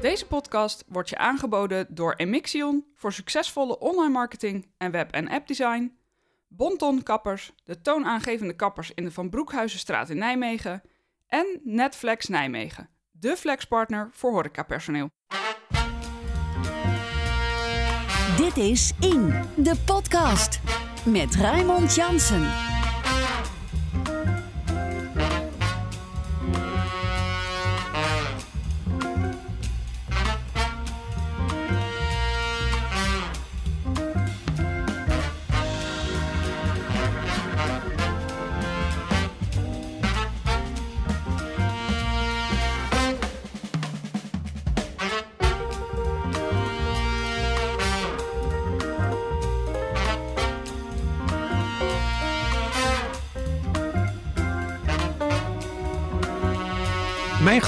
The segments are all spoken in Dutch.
Deze podcast wordt je aangeboden door Emixion voor succesvolle online marketing en web- en appdesign, Bonton Kappers, de toonaangevende kappers in de Van Broekhuizenstraat in Nijmegen en Netflex Nijmegen, de flexpartner voor horecapersoneel. Dit is In, de podcast. Met Raymond Jansen.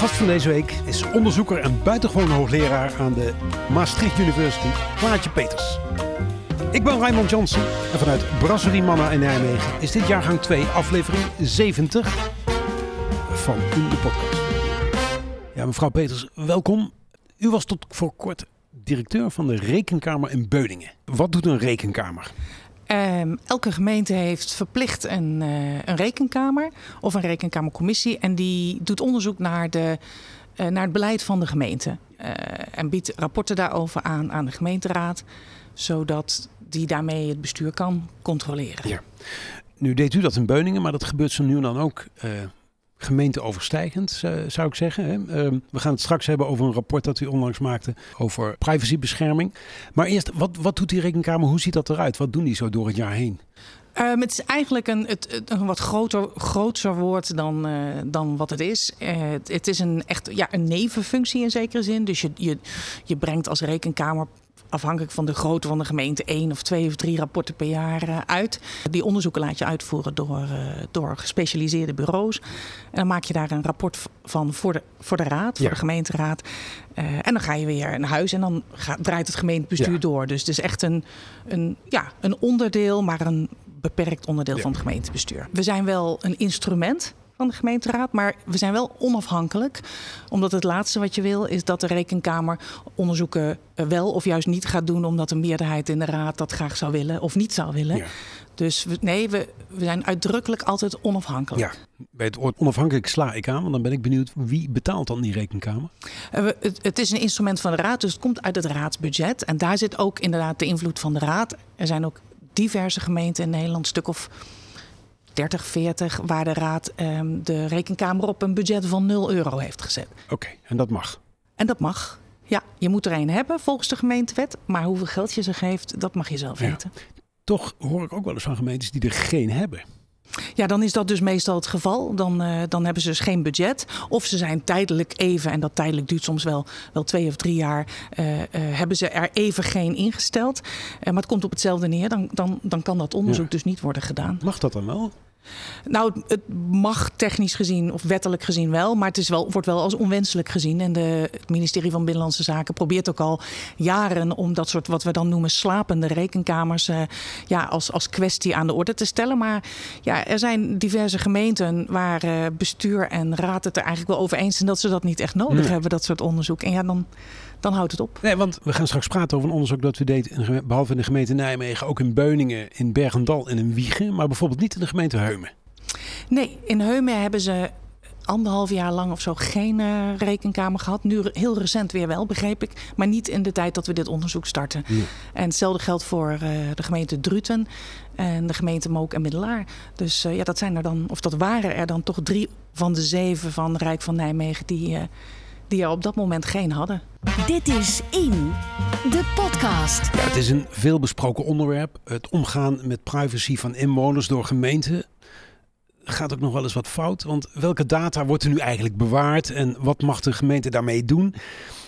Gast van deze week is onderzoeker en buitengewoon hoogleraar aan de Maastricht University, Klaartje Peters. Ik ben Raymond Jansen en vanuit Brasserie Manna in Nijmegen is dit jaargang 2, aflevering 70 van In de Podcast. Ja, mevrouw Peters, welkom. U was tot voor kort directeur van de Rekenkamer in Beuningen. Wat doet een rekenkamer? Um, elke gemeente heeft verplicht een, uh, een rekenkamer of een rekenkamercommissie. En die doet onderzoek naar, de, uh, naar het beleid van de gemeente. Uh, en biedt rapporten daarover aan aan de gemeenteraad. Zodat die daarmee het bestuur kan controleren. Ja. Nu deed u dat in Beuningen, maar dat gebeurt zo nu en dan ook gemeenteoverstijgend, zou ik zeggen. Hè? We gaan het straks hebben over een rapport dat u onlangs maakte over privacybescherming. Maar eerst, wat, wat doet die rekenkamer? Hoe ziet dat eruit? Wat doen die zo door het jaar heen? Um, het is eigenlijk een, het, een wat groter, groter woord dan, uh, dan wat het is. Uh, het, het, is een, echt ja, een nevenfunctie in zekere zin. Dus je, je, je brengt als rekenkamer afhankelijk van de grootte van de gemeente één of twee of drie rapporten per jaar uh, uit. Die onderzoeken laat je uitvoeren door, uh, door gespecialiseerde bureaus. En dan maak je daar een rapport van voor de, voor de raad, voor Ja. de gemeenteraad. Uh, en dan ga je weer naar huis en dan gaat, draait het gemeentebestuur Ja. door. Dus het is echt een, een, ja, een onderdeel, maar een beperkt onderdeel Ja. van het gemeentebestuur. We zijn wel een instrument van de gemeenteraad, maar we zijn wel onafhankelijk. Omdat het laatste wat je wil is dat de rekenkamer onderzoeken eh, wel of juist niet gaat doen, omdat een meerderheid in de raad dat graag zou willen of niet zou willen. Ja. Dus we, nee, we, we zijn uitdrukkelijk altijd onafhankelijk. Ja, bij het woord onafhankelijk sla ik aan, want dan ben ik benieuwd wie betaalt dan die rekenkamer? Eh, Het, het is een instrument van de raad, dus het komt uit het raadsbudget. En daar zit ook inderdaad de invloed van de raad. Er zijn ook diverse gemeenten in Nederland, een stuk of 30, 40, waar de raad ehm, de rekenkamer op een budget van 0 euro heeft gezet. Oké, en dat mag. En dat mag. Ja, je moet er een hebben volgens de gemeentewet. Maar hoeveel geld je ze geeft, dat mag je zelf Ja. weten. Toch hoor ik ook wel eens van gemeentes die er geen hebben. Ja, dan is dat dus meestal het geval. Dan, eh, dan hebben ze dus geen budget. Of ze zijn tijdelijk even, en dat tijdelijk duurt soms wel, wel twee of drie jaar, eh, eh, hebben ze er even geen ingesteld. Maar het komt op hetzelfde neer. Dan, dan, dan kan dat onderzoek Ja. dus niet worden gedaan. Mag dat dan wel? Nou, het- mag technisch gezien of wettelijk gezien wel, maar het is wel, wordt wel als onwenselijk gezien. En de, het ministerie van Binnenlandse Zaken probeert ook al jaren om dat soort wat we dan noemen slapende rekenkamers eh, ja, als, als kwestie aan de orde te stellen. Maar ja, er zijn diverse gemeenten waar eh, bestuur en raad het er eigenlijk wel over eens zijn dat ze dat niet echt nodig Nee. hebben, dat soort onderzoek. En ja, dan, dan houdt het op. Nee, want we gaan straks praten over een onderzoek dat we deed, in de geme- behalve in de gemeente Nijmegen, ook in Beuningen, in Bergendal en in Wiegen, maar bijvoorbeeld niet in de gemeente Heumen. Nee, in Heumen hebben ze anderhalf jaar lang of zo geen eh, rekenkamer gehad. Nu heel recent weer wel, begreep ik. Maar niet in de tijd dat we dit onderzoek starten. En hetzelfde geldt voor eh, de gemeente Druten en de gemeente Mook en Middelaar. Dus eh, ja, dat zijn er dan, of dat waren er dan toch drie van de zeven van Rijk van Nijmegen die, eh, die er op dat moment geen hadden. Dit is In, de podcast. Ja, het is een veelbesproken onderwerp. Het omgaan met privacy van inwoners door gemeenten gaat ook nog wel eens wat fout. Want welke data wordt er nu eigenlijk bewaard en wat mag de gemeente daarmee doen?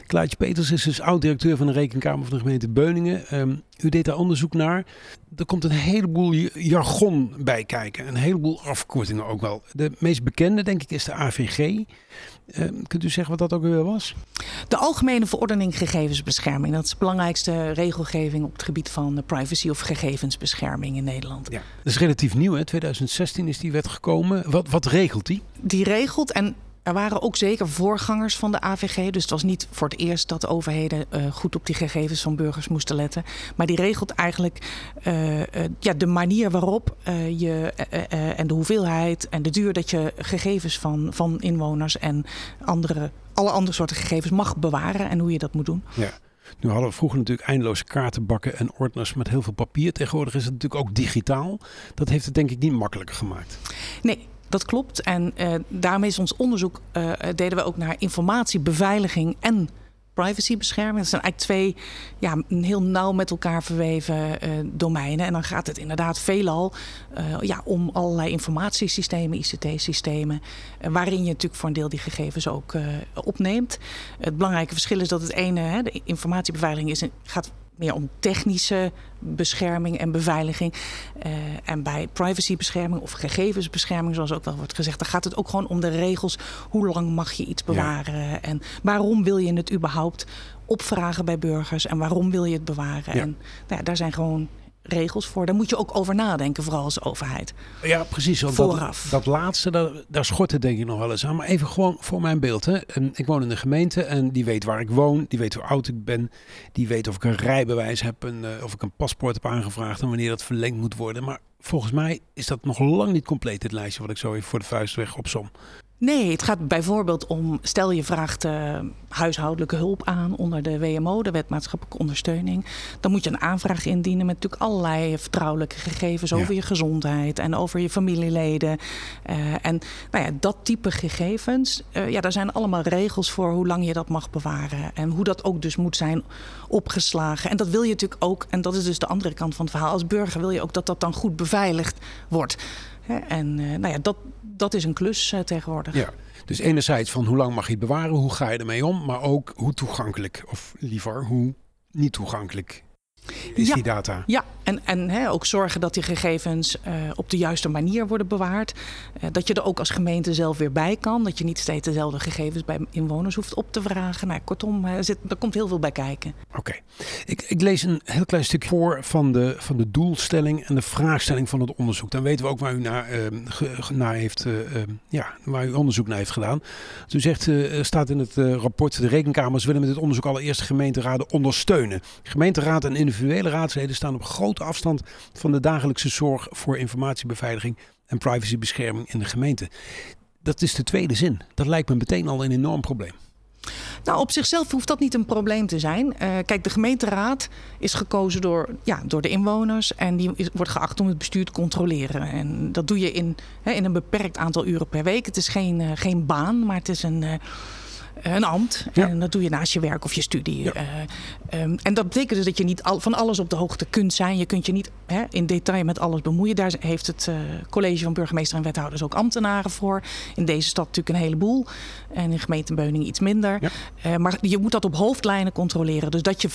Klaartje Peters is dus oud-directeur van de Rekenkamer van de gemeente Beuningen. Ehm, u deed daar onderzoek naar. Er komt een heleboel jargon bij kijken. Een heleboel afkortingen ook wel. De meest bekende, denk ik, is de AVG. Ehm, kunt u zeggen wat dat ook weer was? De Algemene Verordening Gegevensbescherming. Dat is de belangrijkste regelgeving op het gebied van privacy of gegevensbescherming in Nederland. Ja. Dat is relatief nieuw, hè? 2016 is die wet gekomen. Wat, wat regelt die? Die regelt, en er waren ook zeker voorgangers van de AVG. Dus het was niet voor het eerst dat overheden uh, goed op die gegevens van burgers moesten letten. Maar die regelt eigenlijk uh, uh, ja, de manier waarop je en de hoeveelheid en de duur dat je gegevens van, van inwoners en andere, alle andere soorten gegevens mag bewaren en hoe je dat moet doen. Ja. Nu hadden we vroeger natuurlijk eindeloze kaartenbakken en ordners met heel veel papier. Tegenwoordig is het natuurlijk ook digitaal. Dat heeft het denk ik niet makkelijker gemaakt. Nee, dat klopt. En uh, daarmee is ons onderzoek, uh, deden we ook naar informatiebeveiliging en privacybescherming. Dat zijn eigenlijk twee ja, heel nauw met elkaar verweven uh, domeinen. En dan gaat het inderdaad veelal ja, om allerlei informatiesystemen, ICT-systemen, waarin je natuurlijk voor een deel die gegevens ook opneemt. Het belangrijke verschil is dat het ene, hè, de informatiebeveiliging, is, gaat meer om technische bescherming en beveiliging. Uh, en bij privacybescherming of gegevensbescherming, zoals ook wel wordt gezegd, dan gaat het ook gewoon om de regels. Hoe lang mag je iets bewaren? Ja. En waarom wil je het überhaupt opvragen bij burgers? En waarom wil je het bewaren? Ja. En nou ja, daar zijn gewoon regels voor. Daar moet je ook over nadenken, vooral als overheid. Ja, precies. Vooraf. Dat, dat laatste, daar, daar schort het denk ik nog wel eens aan. Maar even gewoon voor mijn beeld. Hè. Ik woon in een gemeente en die weet waar ik woon. Die weet hoe oud ik ben. Die weet of ik een rijbewijs heb. En, uh, of ik een paspoort heb aangevraagd en wanneer dat verlengd moet worden. Maar volgens mij is dat nog lang niet compleet, dit lijstje wat ik zo even voor de vuist weg opsom. Nee, het gaat bijvoorbeeld om, stel je vraagt uh, huishoudelijke hulp aan onder de WMO, de wet maatschappelijke ondersteuning. Dan moet je een aanvraag indienen met natuurlijk allerlei vertrouwelijke gegevens ja. over je gezondheid en over je familieleden. Uh, en nou ja, dat type gegevens, uh, ja, daar zijn allemaal regels voor hoe lang je dat mag bewaren. En hoe dat ook dus moet zijn opgeslagen. En dat wil je natuurlijk ook, en dat is dus de andere kant van het verhaal. Als burger wil je ook dat dat dan goed beveiligd wordt. En nou ja, dat, dat is een klus uh, tegenwoordig. Ja. Dus enerzijds van hoe lang mag je het bewaren, hoe ga je ermee om, maar ook hoe toegankelijk, of liever hoe niet toegankelijk is ja, die data. Ja, en, en hè, ook zorgen dat die gegevens uh, op de juiste manier worden bewaard. Uh, dat je er ook als gemeente zelf weer bij kan. Dat je niet steeds dezelfde gegevens bij inwoners hoeft op te vragen. Nou, kortom, er, zit, er komt heel veel bij kijken. Oké. Okay. Ik, ik, lees een heel klein stukje voor van de, van de doelstelling en de vraagstelling van het onderzoek. Dan weten we ook waar u naar, uh, ge, naar heeft, ja, waar u onderzoek naar heeft gedaan. U zegt, staat in het rapport, de rekenkamers willen met dit onderzoek allereerst de gemeenteraden ondersteunen. Gemeenteraad en individuele raadsleden staan op grote afstand van de dagelijkse zorg voor informatiebeveiliging en privacybescherming in de gemeente. Dat is de tweede zin. Dat lijkt me meteen al een enorm probleem. Nou, op zichzelf hoeft dat niet een probleem te zijn. Uh, kijk, de gemeenteraad is gekozen door, ja, door de inwoners en die wordt geacht om het bestuur te controleren. En dat doe je in, hè, in een beperkt aantal uren per week. Het is geen, uh, geen baan, maar het is een. Uh, een ambt. Ja. En dat doe je naast je werk of je studie. Ja. Uh, um, en dat betekent dus dat je niet al, van alles op de hoogte kunt zijn. Je kunt je niet hè, in detail met alles bemoeien. Daar heeft het uh, college van burgemeester en wethouders ook ambtenaren voor. In deze stad natuurlijk een heleboel. En in gemeente Beuningen iets minder. Ja. Uh, maar je moet dat op hoofdlijnen controleren. Dus dat je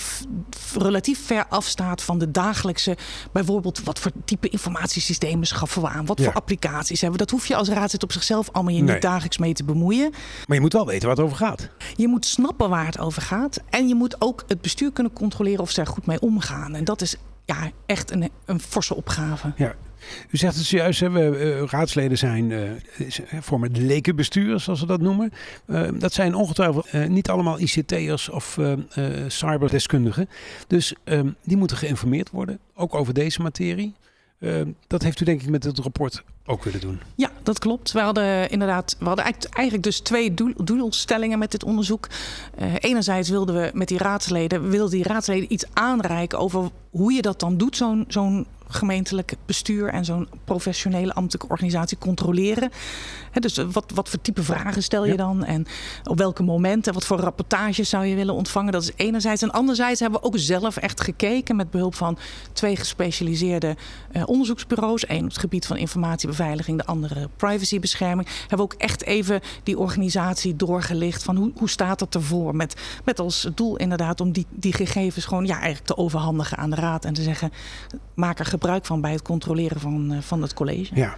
relatief ver afstaat van de dagelijkse... bijvoorbeeld wat voor type informatiesystemen schaffen we aan? Wat voor applicaties hebben we? Dat hoef je als raadslid op zichzelf allemaal je nee. niet dagelijks mee te bemoeien. Maar je moet wel weten waar het over gaat. Je moet snappen waar het over gaat. En je moet ook het bestuur kunnen controleren of ze er goed mee omgaan. En dat is ja, echt een, een forse opgave. Ja. U zegt het zojuist, hè, we, uh, raadsleden zijn uh, vormen de lekenbestuur, zoals we dat noemen. Uh, dat zijn ongetwijfeld niet allemaal ICT'ers of cyberdeskundigen. Dus die moeten geïnformeerd worden, ook over deze materie. Uh, dat heeft u denk ik met het rapport ook willen doen. Ja, dat klopt. We hadden inderdaad, we hadden eigenlijk dus twee doel, doelstellingen met dit onderzoek. Uh, enerzijds wilden we met die raadsleden, wilden die raadsleden iets aanreiken over hoe je dat dan doet, zo'n zo'n gemeentelijk bestuur en zo'n professionele ambtelijke organisatie controleren. He, dus wat, wat voor type vragen stel je ja. dan? En op welke momenten, wat voor rapportages zou je willen ontvangen? Dat is enerzijds. En anderzijds hebben we ook zelf echt gekeken met behulp van twee gespecialiseerde uh, onderzoeksbureaus. Eén op het gebied van informatiebeveiliging, de andere privacybescherming. Hebben we ook echt even die organisatie doorgelicht van hoe, hoe staat het ervoor? Met, met als doel inderdaad om die, die gegevens gewoon ja, eigenlijk te overhandigen aan de raad en te zeggen, maak er gebruik van bij het controleren van, uh, van het college. Ja.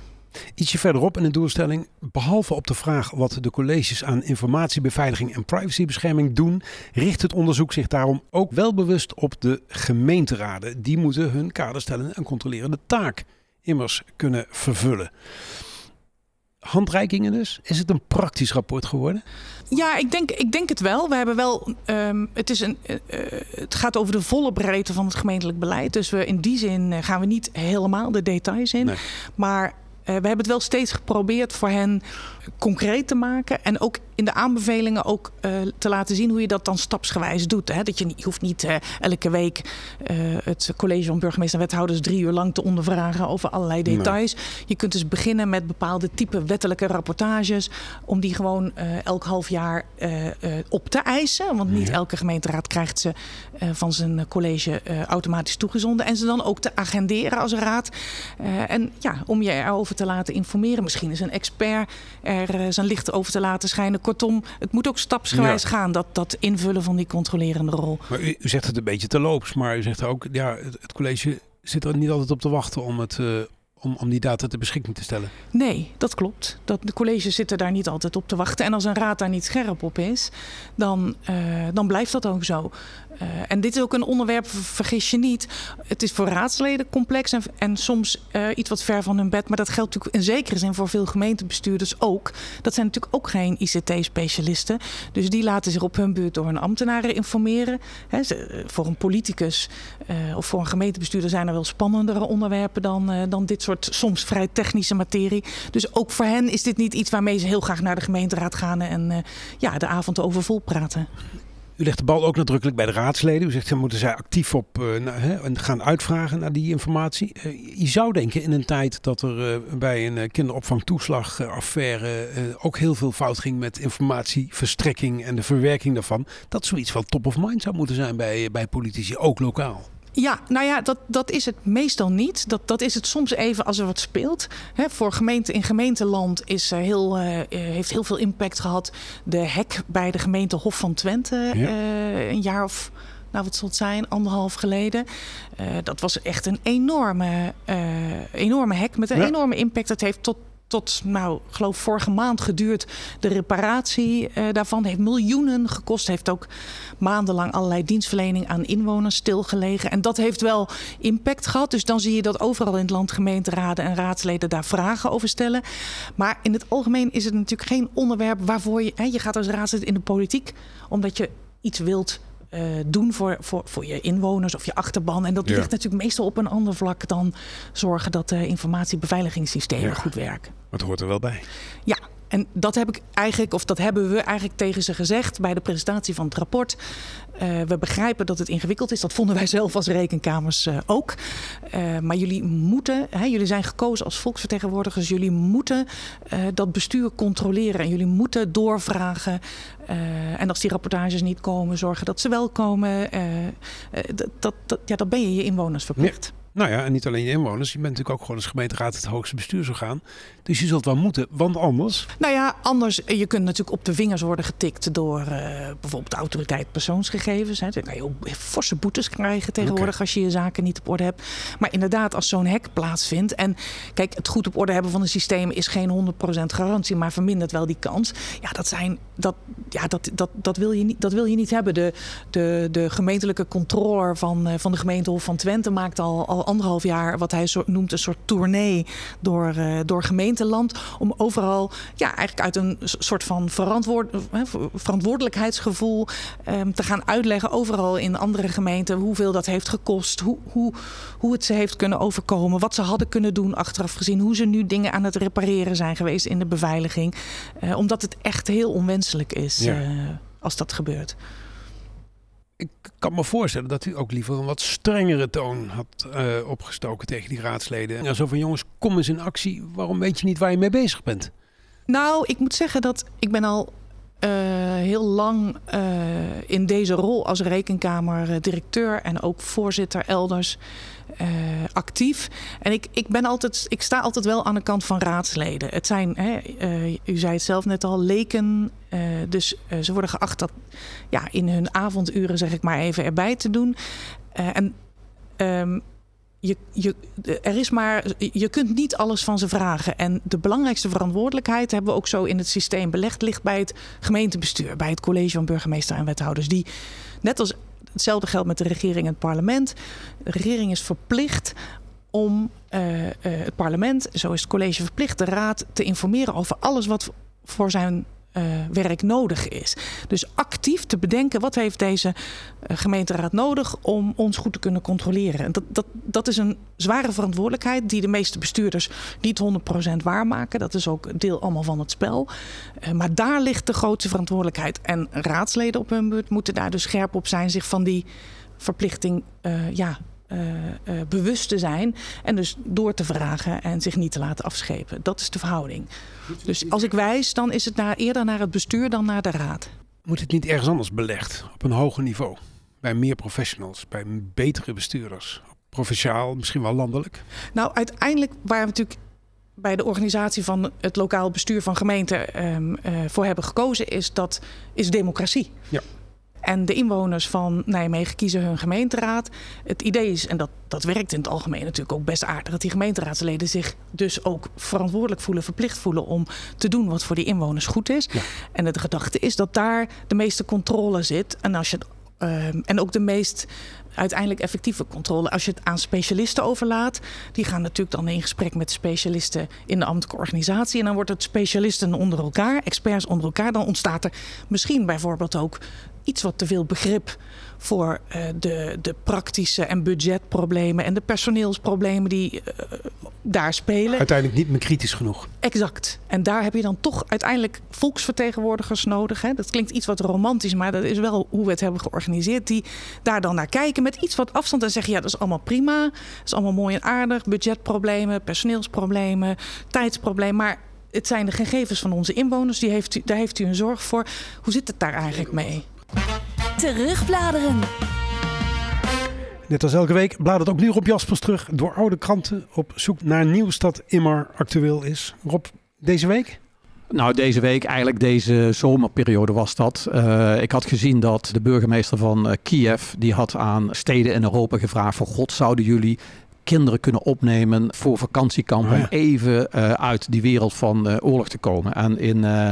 Ietsje verderop in de doelstelling, behalve op de vraag wat de colleges aan informatiebeveiliging en privacybescherming doen, richt het onderzoek zich daarom ook wel bewust op de gemeenteraden. Die moeten hun kaderstellende en controlerende taak immers kunnen vervullen. handreikingen dus? Is het een praktisch rapport geworden? Ja, ik denk, ik denk het wel. We hebben wel. Um, het, is een, uh, het gaat over de volle breedte van het gemeentelijk beleid. Dus we in die zin gaan we niet helemaal de details in. Nee. Maar we hebben het wel steeds geprobeerd voor hen concreet te maken. En ook in de aanbevelingen ook uh, te laten zien hoe je dat dan stapsgewijs doet. Hè? Dat je, je hoeft niet uh, elke week uh, het college van burgemeester en wethouders drie uur lang te ondervragen over allerlei details. Nee. Je kunt dus beginnen met bepaalde type wettelijke rapportages. Om die gewoon elk half jaar op te eisen. Want niet ja. elke gemeenteraad krijgt ze van zijn college automatisch toegezonden. En ze dan ook te agenderen als raad. en ja, om je erover te laten informeren. Misschien is een expert er zijn licht over te laten schijnen. Kortom, het moet ook stapsgewijs ja. gaan, dat, dat invullen van die controlerende rol. Maar u, u zegt het een beetje te loops, maar u zegt ook, ja, het, het college zit er niet altijd op te wachten om het... Uh, om, om die data ter beschikking te stellen. Nee, dat klopt. Dat, de colleges zitten daar niet altijd op te wachten. En als een raad daar niet scherp op is, dan, uh, dan blijft dat ook zo. Uh, en dit is ook een onderwerp, vergis je niet. Het is voor raadsleden complex en, en soms uh, iets wat ver van hun bed. Maar dat geldt natuurlijk in zekere zin voor veel gemeentebestuurders ook. Dat zijn natuurlijk ook geen ICT-specialisten. Dus die laten zich op hun beurt door hun ambtenaren informeren. Ze, voor een politicus of voor een gemeentebestuurder zijn er wel spannendere onderwerpen dan, dan dit soort soms vrij technische materie. Dus ook voor hen is dit niet iets waarmee ze heel graag naar de gemeenteraad gaan en ja, de avond over vol praten. U legt de bal ook nadrukkelijk bij de raadsleden. U zegt, ze moeten zij actief op uh, gaan uitvragen naar die informatie. Uh, je zou denken in een tijd dat er uh, bij een kinderopvangtoeslagaffaire ook heel veel fout ging met informatieverstrekking en de verwerking daarvan, dat zoiets wel top of mind zou moeten zijn bij, bij politici, ook lokaal. Ja, nou ja, dat, dat is het meestal niet. Dat, dat is het soms even als er wat speelt. He, voor gemeente in gemeenteland is, uh, heel, uh, heeft heel veel impact gehad. De hek bij de gemeente Hof van Twente ja. uh, een jaar of nou wat zal het zijn, anderhalf geleden. Uh, dat was echt een enorme, uh, enorme hek met een ja. enorme impact. Dat heeft tot tot, nou, geloof vorige maand geduurd. De reparatie uh, daarvan heeft miljoenen gekost. Heeft ook maandenlang allerlei dienstverlening aan inwoners stilgelegen. En dat heeft wel impact gehad. Dus dan zie je dat overal in het land gemeenteraden en raadsleden daar vragen over stellen. Maar in het algemeen is het natuurlijk geen onderwerp waarvoor je... Hè, je gaat als raadslid in de politiek omdat je iets wilt uh, doen voor, voor, voor je inwoners of je achterban. En dat ja. ligt natuurlijk meestal op een ander vlak dan zorgen dat de informatiebeveiligingssystemen ja. goed werken. Het hoort er wel bij. Ja, en dat heb ik eigenlijk, of dat hebben we eigenlijk tegen ze gezegd bij de presentatie van het rapport. Uh, we begrijpen dat het ingewikkeld is. Dat vonden wij zelf als rekenkamers uh, ook. Uh, maar jullie moeten, hè, jullie zijn gekozen als volksvertegenwoordigers. Jullie moeten dat bestuur controleren. En jullie moeten doorvragen. en als die rapportages niet komen, zorgen dat ze wel komen. dat, dat, ja, dat ben je je inwoners verplicht. Nou ja, en niet alleen je inwoners. Je bent natuurlijk ook gewoon als gemeenteraad het hoogste bestuursorgaan. Dus je zult wel moeten, want anders... Nou ja, anders, je kunt natuurlijk op de vingers worden getikt door uh, bijvoorbeeld de autoriteit persoonsgegevens. Hè. Dan kan je ook forse boetes krijgen tegenwoordig okay. als je je zaken niet op orde hebt. Maar inderdaad, als zo'n hek plaatsvindt. En kijk, het goed op orde hebben van een systeem is geen 100% garantie, maar vermindert wel die kans. Ja, dat zijn, dat, ja, dat, dat, dat, wil, je niet, dat wil je niet hebben. De, de, de gemeentelijke controller van, uh, van de gemeentehof van Twente maakt al, al anderhalf jaar wat hij zo, noemt een soort tournee door, uh, door gemeenteland. Om overal ja, eigenlijk uit een soort van verantwoord, uh, verantwoordelijkheidsgevoel um, te gaan uitleggen. Overal in andere gemeenten hoeveel dat heeft gekost. Hoe, hoe, hoe het ze heeft kunnen overkomen. Wat ze hadden kunnen doen achteraf gezien. Hoe ze nu dingen aan het repareren zijn geweest in de beveiliging. Uh, omdat het echt heel onwenselijk is ja. als dat gebeurt ik kan me voorstellen dat u ook liever een wat strengere toon had uh, opgestoken tegen die raadsleden. Ja, zo van jongens, kom eens in actie. Waarom weet je niet waar je mee bezig bent? Nou, ik moet zeggen dat ik ben al heel lang uh, in deze rol als rekenkamerdirecteur en ook voorzitter elders uh, actief. En ik, ik, ben altijd, ik sta altijd wel aan de kant van raadsleden. Het zijn, hè, u zei het zelf net al, leken. dus ze worden geacht dat ja, in hun avonduren, zeg ik maar even, erbij te doen. en um, je, je, er is maar, je kunt niet alles van ze vragen. En de belangrijkste verantwoordelijkheid hebben we ook zo in het systeem belegd, ligt bij het gemeentebestuur, bij het college van burgemeester en wethouders. Die, net als hetzelfde geldt met de regering en het parlement. De regering is verplicht om uh, uh, het parlement, zo is het college verplicht, de raad te informeren over alles wat voor zijn uh, werk nodig is. Dus actief te bedenken wat heeft deze uh, gemeenteraad nodig om ons goed te kunnen controleren. En dat, dat, dat is een zware verantwoordelijkheid die de meeste bestuurders niet 100% waarmaken. Dat is ook deel allemaal van het spel. Uh, maar daar ligt de grootste verantwoordelijkheid. En raadsleden op hun beurt moeten daar dus scherp op zijn, zich van die verplichting ja, uh, uh, bewust te zijn en dus door te vragen en zich niet te laten afschepen. Dat is de verhouding. Dus als ik wijs, dan is het naar, eerder naar het bestuur dan naar de raad. Moet het niet ergens anders belegd, op een hoger niveau? Bij meer professionals, bij betere bestuurders? Provinciaal, misschien wel landelijk? Nou, uiteindelijk waar we natuurlijk bij de organisatie van het lokaal bestuur van gemeenten um, uh, voor hebben gekozen, is dat is democratie. Ja. En de inwoners van Nijmegen kiezen hun gemeenteraad. Het idee is, en dat, dat werkt in het algemeen natuurlijk ook best aardig, dat die gemeenteraadsleden zich dus ook verantwoordelijk voelen, verplicht voelen om te doen wat voor die inwoners goed is. Ja. En de gedachte is dat daar de meeste controle zit. En, als je, uh, en ook de meest uiteindelijk effectieve controle. Als je het aan specialisten overlaat, die gaan natuurlijk dan in gesprek met specialisten in de ambtelijke organisatie. En dan wordt het specialisten onder elkaar, experts onder elkaar. Dan ontstaat er misschien bijvoorbeeld ook iets wat te veel begrip voor uh, de, de praktische en budgetproblemen en de personeelsproblemen die uh, daar spelen. Uiteindelijk niet meer kritisch genoeg. Exact. En daar heb je dan toch uiteindelijk volksvertegenwoordigers nodig. Hè? Dat klinkt iets wat romantisch, maar dat is wel hoe we het hebben georganiseerd. Die daar dan naar kijken met iets wat afstand en zeggen: ja, dat is allemaal prima. Dat is allemaal mooi en aardig. Budgetproblemen, personeelsproblemen, tijdsproblemen. Maar het zijn de gegevens van onze inwoners. Die heeft u, daar heeft u een zorg voor. Hoe zit het daar eigenlijk mee? Terugbladeren. Net als elke week bladert ook nu Rob Jaspers terug door oude kranten op zoek naar nieuws dat immer actueel is. Rob, deze week? Nou, deze week, eigenlijk deze zomerperiode was dat. Uh, ik had gezien dat de burgemeester van uh, Kiev, die had aan steden in Europa gevraagd van God, zouden jullie kinderen kunnen opnemen voor vakantiekampen Oh ja. om even uh, uit die wereld van uh, oorlog te komen. En in uh,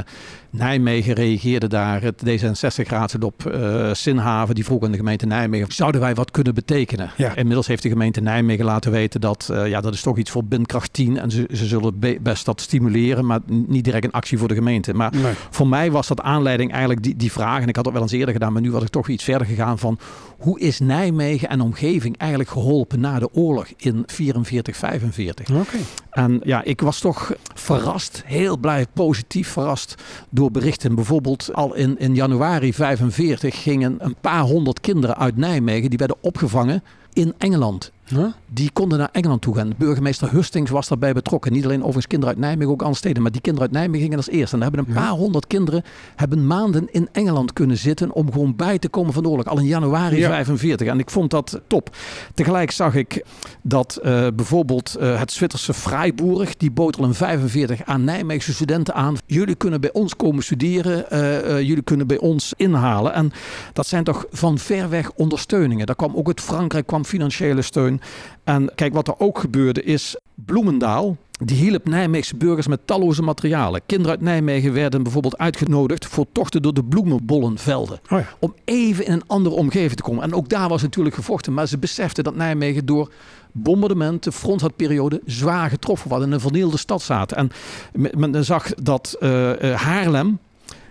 Nijmegen reageerde daar het D66-raadslid op Sinhaven, die vroeg aan de gemeente Nijmegen, zouden wij wat kunnen betekenen? Ja. Inmiddels heeft de gemeente Nijmegen laten weten dat ja, dat is toch iets voor Bindkracht 10 en ze, ze zullen be best dat stimuleren, maar niet direct een actie voor de gemeente. Maar Nee. voor mij was dat aanleiding eigenlijk die, die vraag, en ik had het wel eens eerder gedaan, maar nu was ik toch iets verder gegaan van hoe is Nijmegen en omgeving eigenlijk geholpen na de oorlog in 44, 45? Oké. En ja, ik was toch verrast, heel blij, positief verrast door berichten. Bijvoorbeeld al in, in januari 45 gingen een paar honderd kinderen uit Nijmegen, die werden opgevangen in Engeland. Huh? Die konden naar Engeland toe gaan. Burgemeester Hustings was daarbij betrokken. Niet alleen overigens kinderen uit Nijmegen, ook andere steden. Maar die kinderen uit Nijmegen gingen als eerste. En daar hebben een Ja. paar honderd kinderen hebben maanden in Engeland kunnen zitten om gewoon bij te komen van de oorlog. Al in januari Ja. 45. En ik vond dat top. Tegelijk zag ik dat eh, bijvoorbeeld eh, het Zwitserse Freiburg, die bood al in 45 aan Nijmeegse studenten aan. Jullie kunnen bij ons komen studeren. eh, jullie kunnen bij ons inhalen. En dat zijn toch van ver weg ondersteuningen. Daar kwam ook uit Frankrijk kwam financiële steun. En kijk, wat er ook gebeurde is Bloemendaal. Die hielp Nijmeegse burgers met talloze materialen. Kinderen uit Nijmegen werden bijvoorbeeld uitgenodigd voor tochten door de bloemenbollenvelden. Oh ja. Om even in een andere omgeving te komen. En ook daar was natuurlijk gevochten. Maar ze beseften dat Nijmegen door bombardementen, fronthardperiode, zwaar getroffen was. In een vernielde stad zaten. En men men zag dat eh, eh, Haarlem,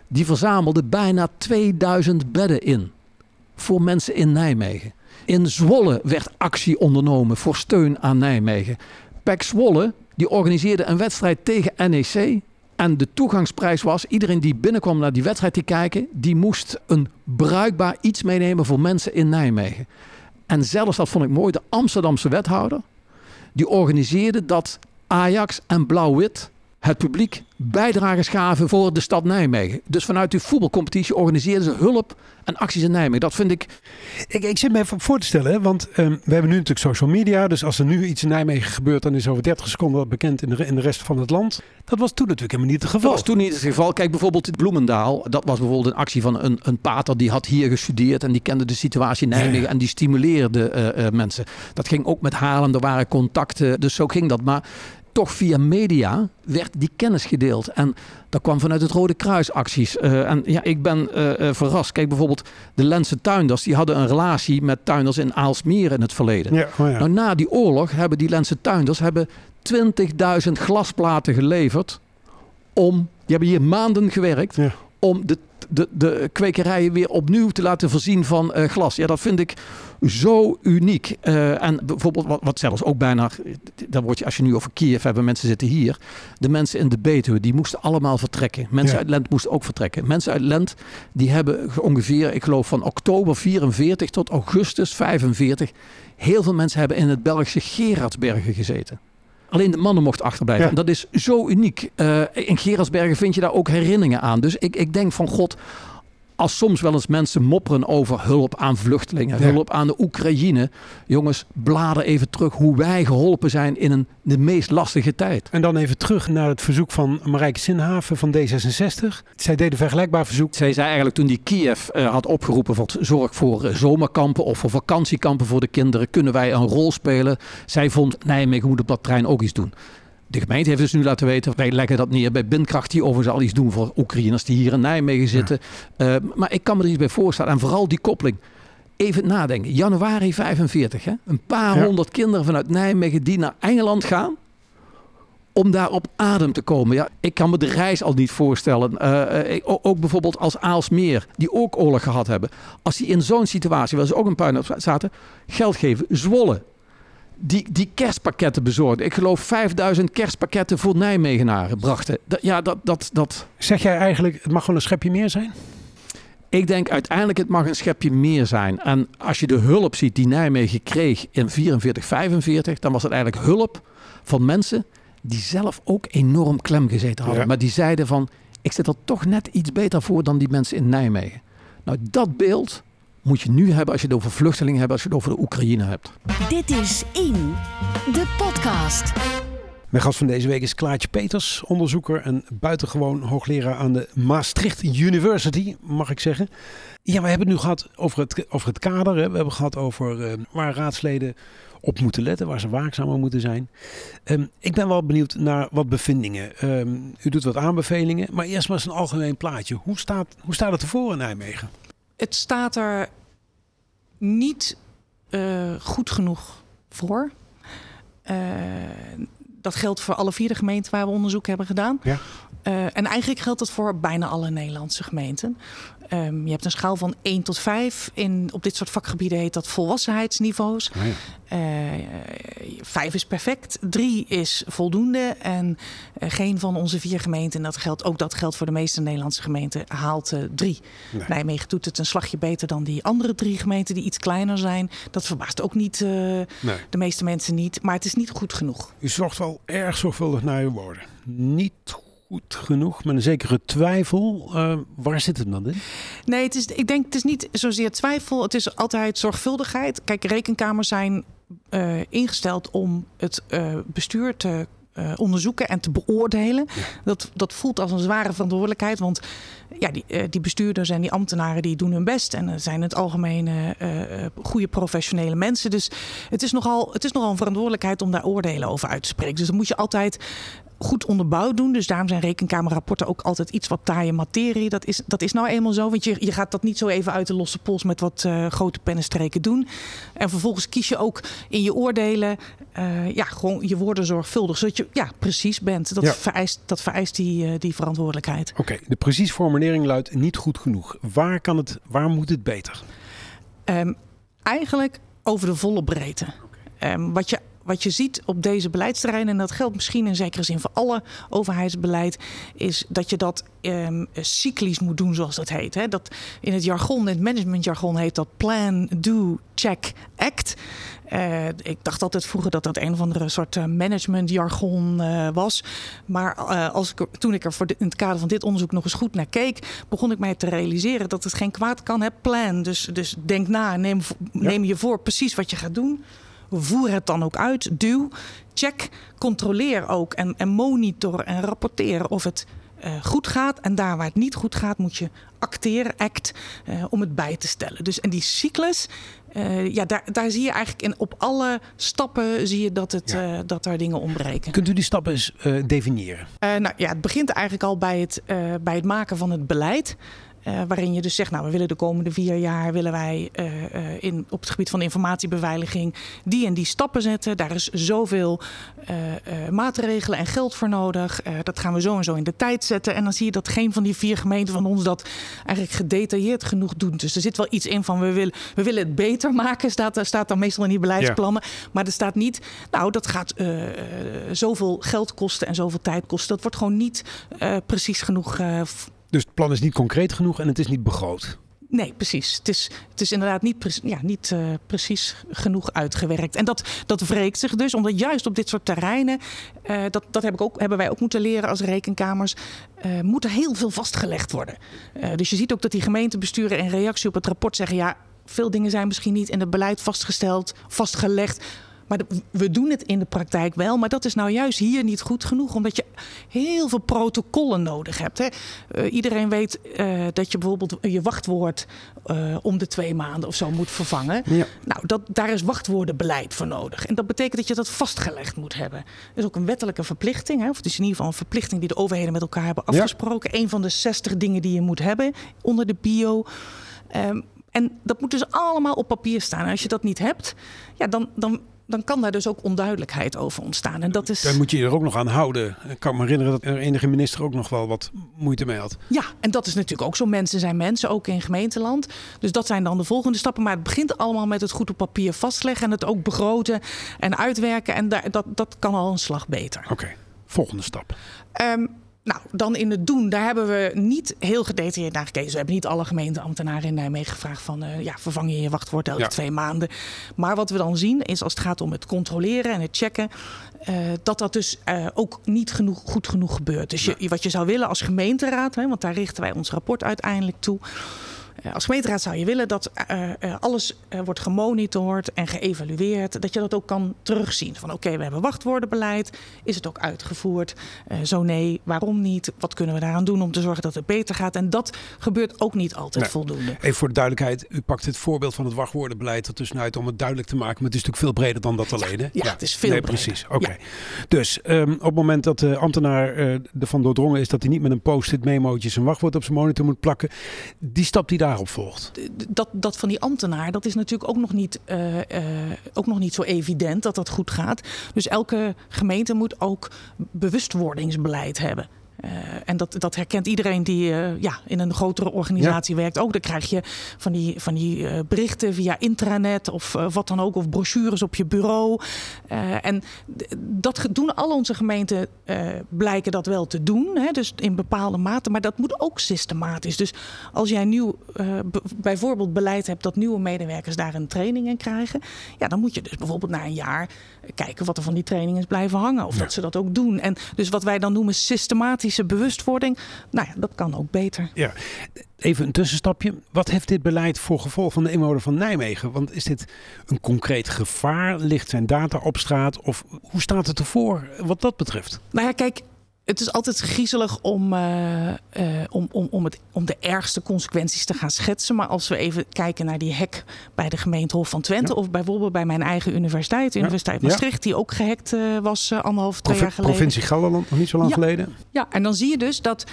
die verzamelde bijna 2000 bedden in. Voor mensen in Nijmegen. In Zwolle werd actie ondernomen voor steun aan Nijmegen. PEC Zwolle die organiseerde een wedstrijd tegen NEC. En de toegangsprijs was, iedereen die binnenkwam naar die wedstrijd te kijken, die moest een bruikbaar iets meenemen voor mensen in Nijmegen. En zelfs, dat vond ik mooi, de Amsterdamse wethouder, die organiseerde dat Ajax en Blauw-Wit het publiek bijdragers gaven voor de stad Nijmegen. Dus vanuit die voetbalcompetitie organiseerden ze hulp en acties in Nijmegen. Dat vind ik Ik, ik zit me even voor te stellen, hè, want ehm, we hebben nu natuurlijk social media. Dus als er nu iets in Nijmegen gebeurt, dan is over 30 seconden dat bekend in de, in de rest van het land. Dat was toen natuurlijk helemaal niet het Dat geval. was toen niet het geval. Kijk, bijvoorbeeld in Bloemendaal. Dat was bijvoorbeeld een actie van een, een pater die had hier gestudeerd. En die kende de situatie in Nijmegen. Ja. En die stimuleerde eh, eh, mensen. Dat ging ook met Haarlem. Er waren contacten. Dus zo ging dat. Maar toch via media werd die kennis gedeeld. En dat kwam vanuit het Rode Kruis acties. Uh, en ja, ik ben uh, verrast. Kijk bijvoorbeeld de Lentse tuinders. Die hadden een relatie met tuinders in Aalsmeer in het verleden. Ja, oh ja. Nou, na die oorlog hebben die Lentse tuinders hebben 20.000 glasplaten geleverd. Om, die hebben hier maanden gewerkt. Ja. Om de de, de kwekerijen weer opnieuw te laten voorzien van uh, glas. Ja, dat vind ik zo uniek. Uh, en bijvoorbeeld, wat, wat zelfs ook bijna, dan word je, als je nu over Kiev hebben, mensen zitten hier. De mensen in de Betuwe, die moesten allemaal vertrekken. Mensen uit Lent moesten ook vertrekken. Mensen uit Lent, die hebben ongeveer, ik geloof van oktober 44 tot augustus 45, heel veel mensen hebben in het Belgische Gerardsbergen gezeten. Alleen de mannen mochten achterblijven. En dat is zo uniek. Uh, in Gerardsbergen vind je daar ook herinneringen aan. Dus ik, ik denk van God, als soms wel eens mensen mopperen over hulp aan vluchtelingen, hulp aan de Oekraïne. Jongens, blader even terug hoe wij geholpen zijn in een, de meest lastige tijd. En dan even terug naar het verzoek van Marijke Sinhaven van D66. Zij deed een vergelijkbaar verzoek. Zij zei eigenlijk toen die Kiev uh, had opgeroepen voor zorg voor uh, zomerkampen of voor vakantiekampen voor de kinderen, kunnen wij een rol spelen. Zij vond Nijmegen moet op dat trein ook iets doen. De gemeente heeft dus nu laten weten, wij leggen dat neer bij Bindkracht, die overigens al iets doen voor Oekraïners die hier in Nijmegen zitten. Uh, maar ik kan me er iets bij voorstellen. En vooral die koppeling. Even nadenken. Januari 45. Hè? Een paar honderd kinderen vanuit Nijmegen die naar Engeland gaan. Om daar op adem te komen. Ja, ik kan me de reis al niet voorstellen. Uh, ook bijvoorbeeld als Aalsmeer, die ook oorlog gehad hebben. Als die in zo'n situatie, waar ze ook een paar zaten, geld geven. Zwolle, die, die kerstpakketten bezorgde. Ik geloof 5000 kerstpakketten voor Nijmegenaren brachten. ja, dat, dat, dat... Zeg jij eigenlijk, het mag gewoon een schepje meer zijn? Ik denk uiteindelijk het mag een schepje meer zijn. En als je de hulp ziet die Nijmegen kreeg in 44, 45, dan was het eigenlijk hulp van mensen die zelf ook enorm klem gezeten hadden. Maar die zeiden van, ik zit er toch net iets beter voor dan die mensen in Nijmegen. Nou, dat beeld, moet je nu hebben als je het over vluchtelingen hebt, als je het over de Oekraïne hebt. Dit is In, de podcast. Mijn gast van deze week is Klaartje Peters, onderzoeker en buitengewoon hoogleraar aan de Maastricht University, mag ik zeggen. Ja, we hebben het nu gehad over het, over het kader. Hè. We hebben gehad over uh, waar raadsleden op moeten letten, waar ze waakzamer moeten zijn. Um, ik ben wel benieuwd naar wat bevindingen. Um, u doet wat aanbevelingen, maar eerst maar eens een algemeen plaatje. Hoe staat, hoe staat het ervoor in Nijmegen? Het staat er niet uh, goed genoeg voor. Uh, dat geldt voor alle vier de gemeenten waar we onderzoek hebben gedaan. Ja. Uh, en eigenlijk geldt dat voor bijna alle Nederlandse gemeenten. Um, je hebt een schaal van 1 tot 5. In, op dit soort vakgebieden heet dat volwassenheidsniveaus. Oh ja. uh, 5 is perfect, 3 is voldoende. En uh, geen van onze vier gemeenten, en dat geldt, ook dat geldt voor de meeste Nederlandse gemeenten, haalt 3. Nee. Nijmegen doet het een slagje beter dan die andere drie gemeenten die iets kleiner zijn. Dat verbaast ook niet nee. de meeste mensen niet. Maar het is niet goed genoeg. U zorgt wel erg zorgvuldig naar uw woorden. Niet goed genoeg, met een zekere twijfel. Uh, waar zit het dan in? Nee, het is, ik denk het is niet zozeer twijfel. Het is altijd zorgvuldigheid. Kijk, rekenkamers zijn uh, ingesteld om het uh, bestuur te uh, onderzoeken en te beoordelen. Ja. Dat, dat voelt als een zware verantwoordelijkheid. Want ja, die, uh, die bestuurders en die ambtenaren die doen hun best. En zijn in het algemeen uh, goede professionele mensen. Dus het is, nogal, het is nogal een verantwoordelijkheid om daar oordelen over uit te spreken. Dus dan moet je altijd goed onderbouwd doen. Dus daarom zijn rekenkamerrapporten ook altijd iets wat taaie materie. Dat is, dat is nou eenmaal zo. Want je, je gaat dat niet zo even uit de losse pols met wat uh, grote pennenstreken doen. En vervolgens kies je ook in je oordelen uh, ja, gewoon je woorden zorgvuldig. Zodat je ja, precies bent. Dat, ja. vereist, dat vereist die, uh, die verantwoordelijkheid. Oké, okay, de precies formulering luidt niet goed genoeg. Waar, kan het, waar moet het beter? Um, eigenlijk over de volle breedte. Um, wat je wat je ziet op deze beleidsterreinen, en dat geldt misschien in zekere zin voor alle overheidsbeleid, is dat je dat um, cyclisch moet doen, zoals dat heet. Hè? Dat in het jargon, in het managementjargon heet dat plan, do, check, act. Uh, ik dacht altijd vroeger dat dat een of andere soort uh, managementjargon uh, was. Maar als ik, toen ik er voor de, in het kader van dit onderzoek nog eens goed naar keek, begon ik mij te realiseren dat het geen kwaad kan. Hè? Plan. Dus, dus denk na, neem, neem je voor precies wat je gaat doen voer het dan ook uit. Duw, check, controleer ook en, en monitor en rapporteer of het eh, goed gaat. En daar waar het niet goed gaat, moet je acteren, act, eh, om het bij te stellen. Dus en die cyclus, eh, ja, daar, daar zie je eigenlijk in op alle stappen zie je dat, het, Ja. dat er dingen ontbreken. Kunt u die stappen eens definiëren? Nou ja, het begint eigenlijk al bij het, bij het maken van het beleid. Eh, waarin je dus zegt, nou, we willen de komende vier jaar willen wij eh, eh, in, op het gebied van informatiebeveiliging die en die stappen zetten. Daar is zoveel maatregelen en geld voor nodig. Dat gaan we zo en zo in de tijd zetten. En dan zie je dat geen van die vier gemeenten van ons dat eigenlijk gedetailleerd genoeg doet. Dus er zit wel iets in van we willen, we willen het beter maken, staat, staat dan meestal in die beleidsplannen. Maar er staat niet, nou, dat gaat zoveel geld kosten en zoveel tijd kosten. Dat wordt gewoon niet precies genoeg Dus het plan is niet concreet genoeg en het is niet begroot. Nee, precies. Het is, het is inderdaad niet, ja, niet eh, precies genoeg uitgewerkt. En dat, dat wreekt zich dus, omdat juist op dit soort terreinen, eh, dat, dat heb ik ook, hebben wij ook moeten leren als rekenkamers, eh, moet er heel veel vastgelegd worden. Dus je ziet ook dat die gemeentebesturen in reactie op het rapport zeggen, ja, veel dingen zijn misschien niet in het beleid vastgesteld, vastgelegd. Maar we doen het in de praktijk wel. Maar dat is nou juist hier niet goed genoeg. Omdat je heel veel protocollen nodig hebt. Hè. Eh, iedereen weet eh, dat je bijvoorbeeld je wachtwoord eh, om de twee maanden of zo moet vervangen. Ja. Nou, dat, daar is wachtwoordenbeleid voor nodig. En dat betekent dat je dat vastgelegd moet hebben. Er is ook een wettelijke verplichting. Hè, of het is in ieder geval een verplichting die de overheden met elkaar hebben Ja. afgesproken. Een van de 60 dingen die je moet hebben onder de bio. Ehm, en dat moet dus allemaal op papier staan. En als je dat niet hebt, ja, dan, dan, dan kan daar dus ook onduidelijkheid over ontstaan. En dat is. Daar moet je je er ook nog aan houden. Ik kan me herinneren dat er enige minister ook nog wel wat moeite mee had. Ja, en dat is natuurlijk ook zo. Mensen zijn mensen, ook in gemeenteland. Dus dat zijn dan de volgende stappen. Maar het begint allemaal met het goed op papier vastleggen. En het ook begroten en uitwerken. En daar, dat, dat kan al een slag beter. Oké, volgende stap. Ehm, nou, dan in het doen, daar hebben we niet heel gedetailleerd naar gekeken. We hebben niet alle gemeenteambtenaren in Nijmegen gevraagd van... eh, ja, vervang je je wachtwoord elke Ja. twee maanden. Maar wat we dan zien is als het gaat om het controleren en het checken... eh, dat dat dus eh, ook niet genoeg, goed genoeg gebeurt. Dus je, wat je zou willen als gemeenteraad... Hè, want daar richten wij ons rapport uiteindelijk toe... Eh, Als gemeenteraad zou je willen dat eh, eh, alles wordt gemonitord en geëvalueerd. Dat je dat ook kan terugzien. Van oké, we hebben wachtwoordenbeleid. Is het ook uitgevoerd? Zo nee, waarom niet? Wat kunnen we daaraan doen om te zorgen dat het beter gaat? En dat gebeurt ook niet altijd voldoende. Even voor de duidelijkheid, u pakt het voorbeeld van het wachtwoordenbeleid er tussenuit om het duidelijk te maken. Maar het is natuurlijk veel breder dan dat alleen. hè? ja, het is veel nee, breder. Precies, oké. Ja. Dus ehm, op het moment dat de ambtenaar ervan doordrongen is dat hij niet met een post-it memootje zijn wachtwoord op zijn monitor moet plakken, die stap die dat, dat van die ambtenaar, dat is natuurlijk ook nog, niet, eh, eh, ook nog niet zo evident dat dat goed gaat. Dus elke gemeente moet ook bewustwordingsbeleid hebben. Eh, en dat, dat herkent iedereen die eh, ja, in een grotere organisatie werkt ook. Dan krijg je van die, van die eh, berichten via intranet of wat dan ook, of brochures op je bureau. En dat doen al onze gemeenten, blijken dat wel te doen. Hè, dus in bepaalde mate, maar dat moet ook systematisch. Dus als jij nieuw, bijvoorbeeld beleid hebt dat nieuwe medewerkers daar een training in krijgen, ja, dan moet je dus bijvoorbeeld na een jaar kijken wat er van die training is blijven hangen. Of Ja. dat ze dat ook doen. En dus wat wij dan noemen bewustwording, nou ja, dat kan ook beter. Ja. Even een tussenstapje. Wat heeft dit beleid voor gevolg van de inwoner van Nijmegen? Want is dit een concreet gevaar? Ligt zijn data op straat? Of hoe staat het ervoor wat dat betreft? Nou ja, kijk, het is altijd griezelig om, eh, eh, om, om, om, het, om de ergste consequenties te gaan schetsen. Maar als we even kijken naar die hack bij de gemeente Hof van Twente... Ja. of bijvoorbeeld bij mijn eigen universiteit, de Ja. Universiteit. Maastricht... die ook gehackt eh, was anderhalf, twee jaar geleden. Provincie Gelderland, nog niet zo lang Ja. geleden. Ja, en dan zie je dus dat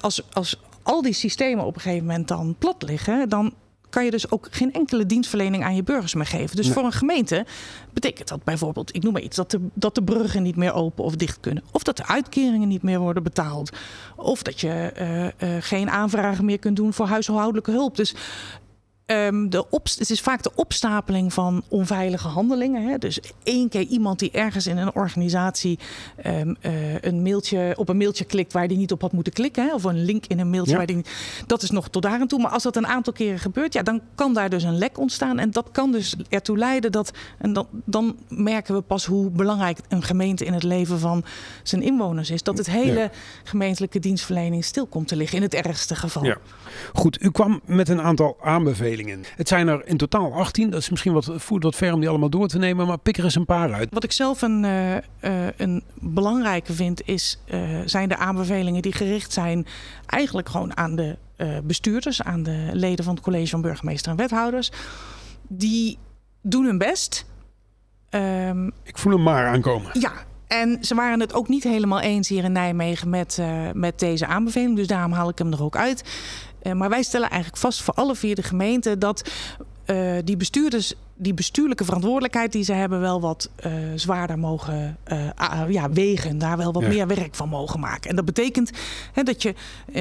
als, als al die systemen op een gegeven moment dan plat liggen, dan kan je dus ook geen enkele dienstverlening aan je burgers meer geven. Dus Nee. voor een gemeente betekent dat bijvoorbeeld, ik noem maar iets, dat de, dat de bruggen niet meer open of dicht kunnen. Of dat de uitkeringen niet meer worden betaald. Of dat je eh, eh, geen aanvragen meer kunt doen voor huishoudelijke hulp. Dus Ehm, de het is vaak de opstapeling van onveilige handelingen. Hè? Dus één keer iemand die ergens in een organisatie ehm, eh, een mailtje, op een mailtje klikt waar die niet op had moeten klikken. Hè? Of een link in een mailtje Ja. waar die. Dat is nog tot daar aan toe. Maar als dat een aantal keren gebeurt, ja, dan kan daar dus een lek ontstaan. En dat kan dus ertoe leiden dat. En dan, dan merken we pas hoe belangrijk een gemeente in het leven van zijn inwoners is. Dat het hele Ja. gemeentelijke dienstverlening stil komt te liggen. In het ergste geval. Ja. Goed, u kwam met een aantal aanbevelingen Het zijn er in totaal 18. Dat is misschien wat, voert wat ver om die allemaal door te nemen, maar pik er eens een paar uit. Wat ik zelf een, uh, uh, een belangrijke vind, is, uh, zijn de aanbevelingen die gericht zijn eigenlijk gewoon aan de bestuurders, aan de leden van het college van burgemeester en wethouders. Die doen hun best. Um, ik voel hem maar aankomen. Ja, en ze waren het ook niet helemaal eens hier in Nijmegen met, uh, met deze aanbeveling. Dus daarom haal ik hem er ook uit. Uh, maar wij stellen eigenlijk vast voor alle vier de gemeenten dat uh, die bestuurders die bestuurlijke verantwoordelijkheid die ze hebben wel wat uh, zwaarder mogen uh, ja, wegen. Daar wel wat ja. meer werk van mogen maken. En dat betekent hè, dat je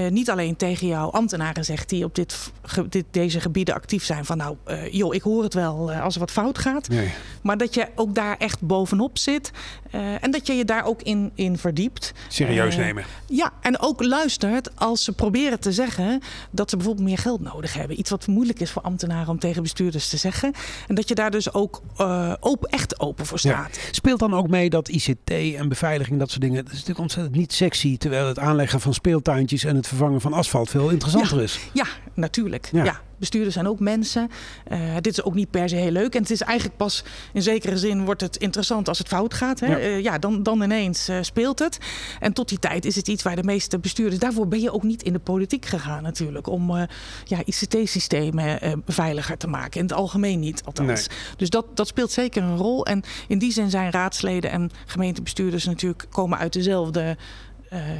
niet alleen tegen jouw ambtenaren zegt die op dit, ge, dit, deze gebieden actief zijn van nou joh, ik hoor het wel als er wat fout gaat. Nee. Maar dat je ook daar echt bovenop zit. En dat je je daar ook in, in verdiept. Serieus nemen. Ja, en ook luistert als ze proberen te zeggen dat ze bijvoorbeeld meer geld nodig hebben. Iets wat moeilijk is voor ambtenaren om tegen bestuurders te zeggen. En dat je daar dus ook uh, open, echt open voor staat. Ja. Speelt dan ook mee dat ICT en beveiliging, dat soort dingen, dat is natuurlijk ontzettend niet sexy. Terwijl het aanleggen van speeltuintjes en het vervangen van asfalt veel interessanter ja. is. Ja, natuurlijk. Ja. ja. Bestuurders zijn ook mensen. Uh, dit is ook niet per se heel leuk. En het is eigenlijk pas in zekere zin wordt het interessant als het fout gaat. Hè? Ja. Uh, ja, dan, dan ineens uh, speelt het. En tot die tijd is het iets waar de meeste bestuurders. Daarvoor ben je ook niet in de politiek gegaan, natuurlijk. Om ja, ICT-systemen veiliger te maken. In het algemeen niet, althans. Nee. Dus dat, dat speelt zeker een rol. En in die zin zijn raadsleden en gemeentebestuurders natuurlijk komen uit dezelfde.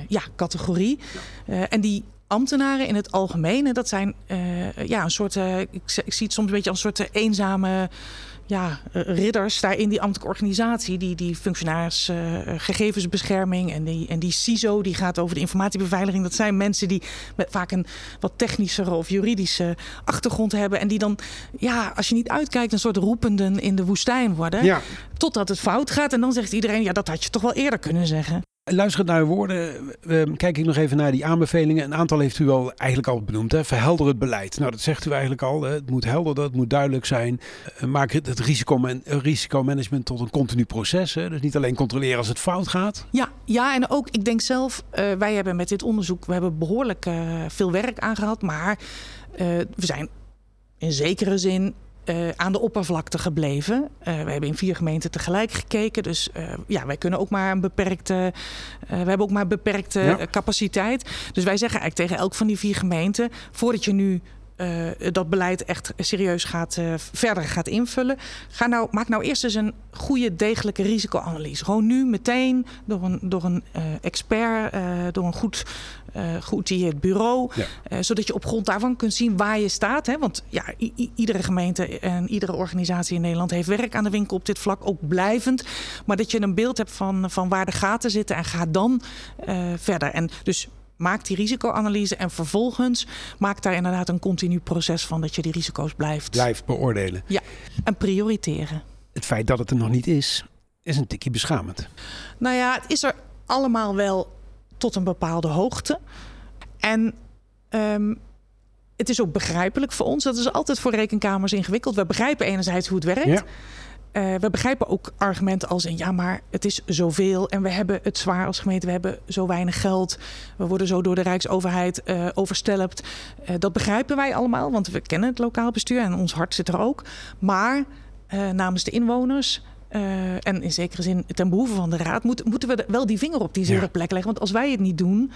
ja, categorie. Ja. en die ambtenaren in het algemeen. Dat zijn uh, ja, een soort, uh, ik, ik, zie het soms een beetje als een soort eenzame ja, ridders daar in die ambtelijke organisatie. Die, die functionaris uh, gegevensbescherming en die, en die CISO, die gaat over de informatiebeveiliging. Dat zijn mensen die met vaak een wat technischere of juridische achtergrond hebben. En die dan, ja, als je niet uitkijkt, een soort roependen in de woestijn worden. Ja. Totdat het fout gaat. En dan zegt iedereen, ja, dat had je toch wel eerder kunnen zeggen. Luisterend naar uw woorden, kijk ik nog even naar die aanbevelingen. Een aantal heeft u al eigenlijk al benoemd. Hè? Verhelder het beleid. Nou, dat zegt u eigenlijk al. Hè? Het moet helder, het moet duidelijk zijn. Uh, maak het, het risicoman risicomanagement tot een continu proces. Hè? Dus niet alleen controleren als het fout gaat. Ja, ja en ook, ik denk zelf, uh, wij hebben met dit onderzoek, we hebben behoorlijk veel werk aangehad. Maar we zijn in zekere zin uh, aan de oppervlakte gebleven. Uh, we hebben in vier gemeenten tegelijk gekeken. Dus uh, ja, wij kunnen ook maar een beperkte. we hebben ook maar beperkte ja. capaciteit. Dus wij zeggen eigenlijk tegen elk van die vier gemeenten: voordat je nu dat beleid echt serieus gaat, uh, verder gaat invullen. Ga nou, maak nou eerst eens een goede, degelijke risicoanalyse. Gewoon nu meteen door een, door een uh, expert, door een goed geoutilleerd bureau. Ja. zodat je op grond daarvan kunt zien waar je staat. Hè? Want ja, iedere gemeente en iedere organisatie in Nederland heeft werk aan de winkel op dit vlak, ook blijvend. Maar dat je een beeld hebt van, van waar de gaten zitten en ga dan verder. En dus maak die risicoanalyse en vervolgens maak daar inderdaad een continu proces van dat je die risico's blijft. Blijft beoordelen. Ja, en prioriteren. Het feit dat het er nog niet is, is een tikje beschamend. Nou ja, het is er allemaal wel tot een bepaalde hoogte. En um, het is ook begrijpelijk voor ons. Dat is altijd voor rekenkamers ingewikkeld. We begrijpen enerzijds hoe het werkt. Ja. Uh, we begrijpen ook argumenten als in ja, maar het is zoveel en we hebben het zwaar als gemeente. We hebben zo weinig geld. We worden zo door de Rijksoverheid uh, overstelpt. Uh, dat begrijpen wij allemaal, want we kennen het lokaal bestuur en ons hart zit er ook. Maar namens de inwoners. en in zekere zin ten behoeve van de raad moet, moeten we wel die vinger op die zere ja. plek leggen. Want als wij het niet doen,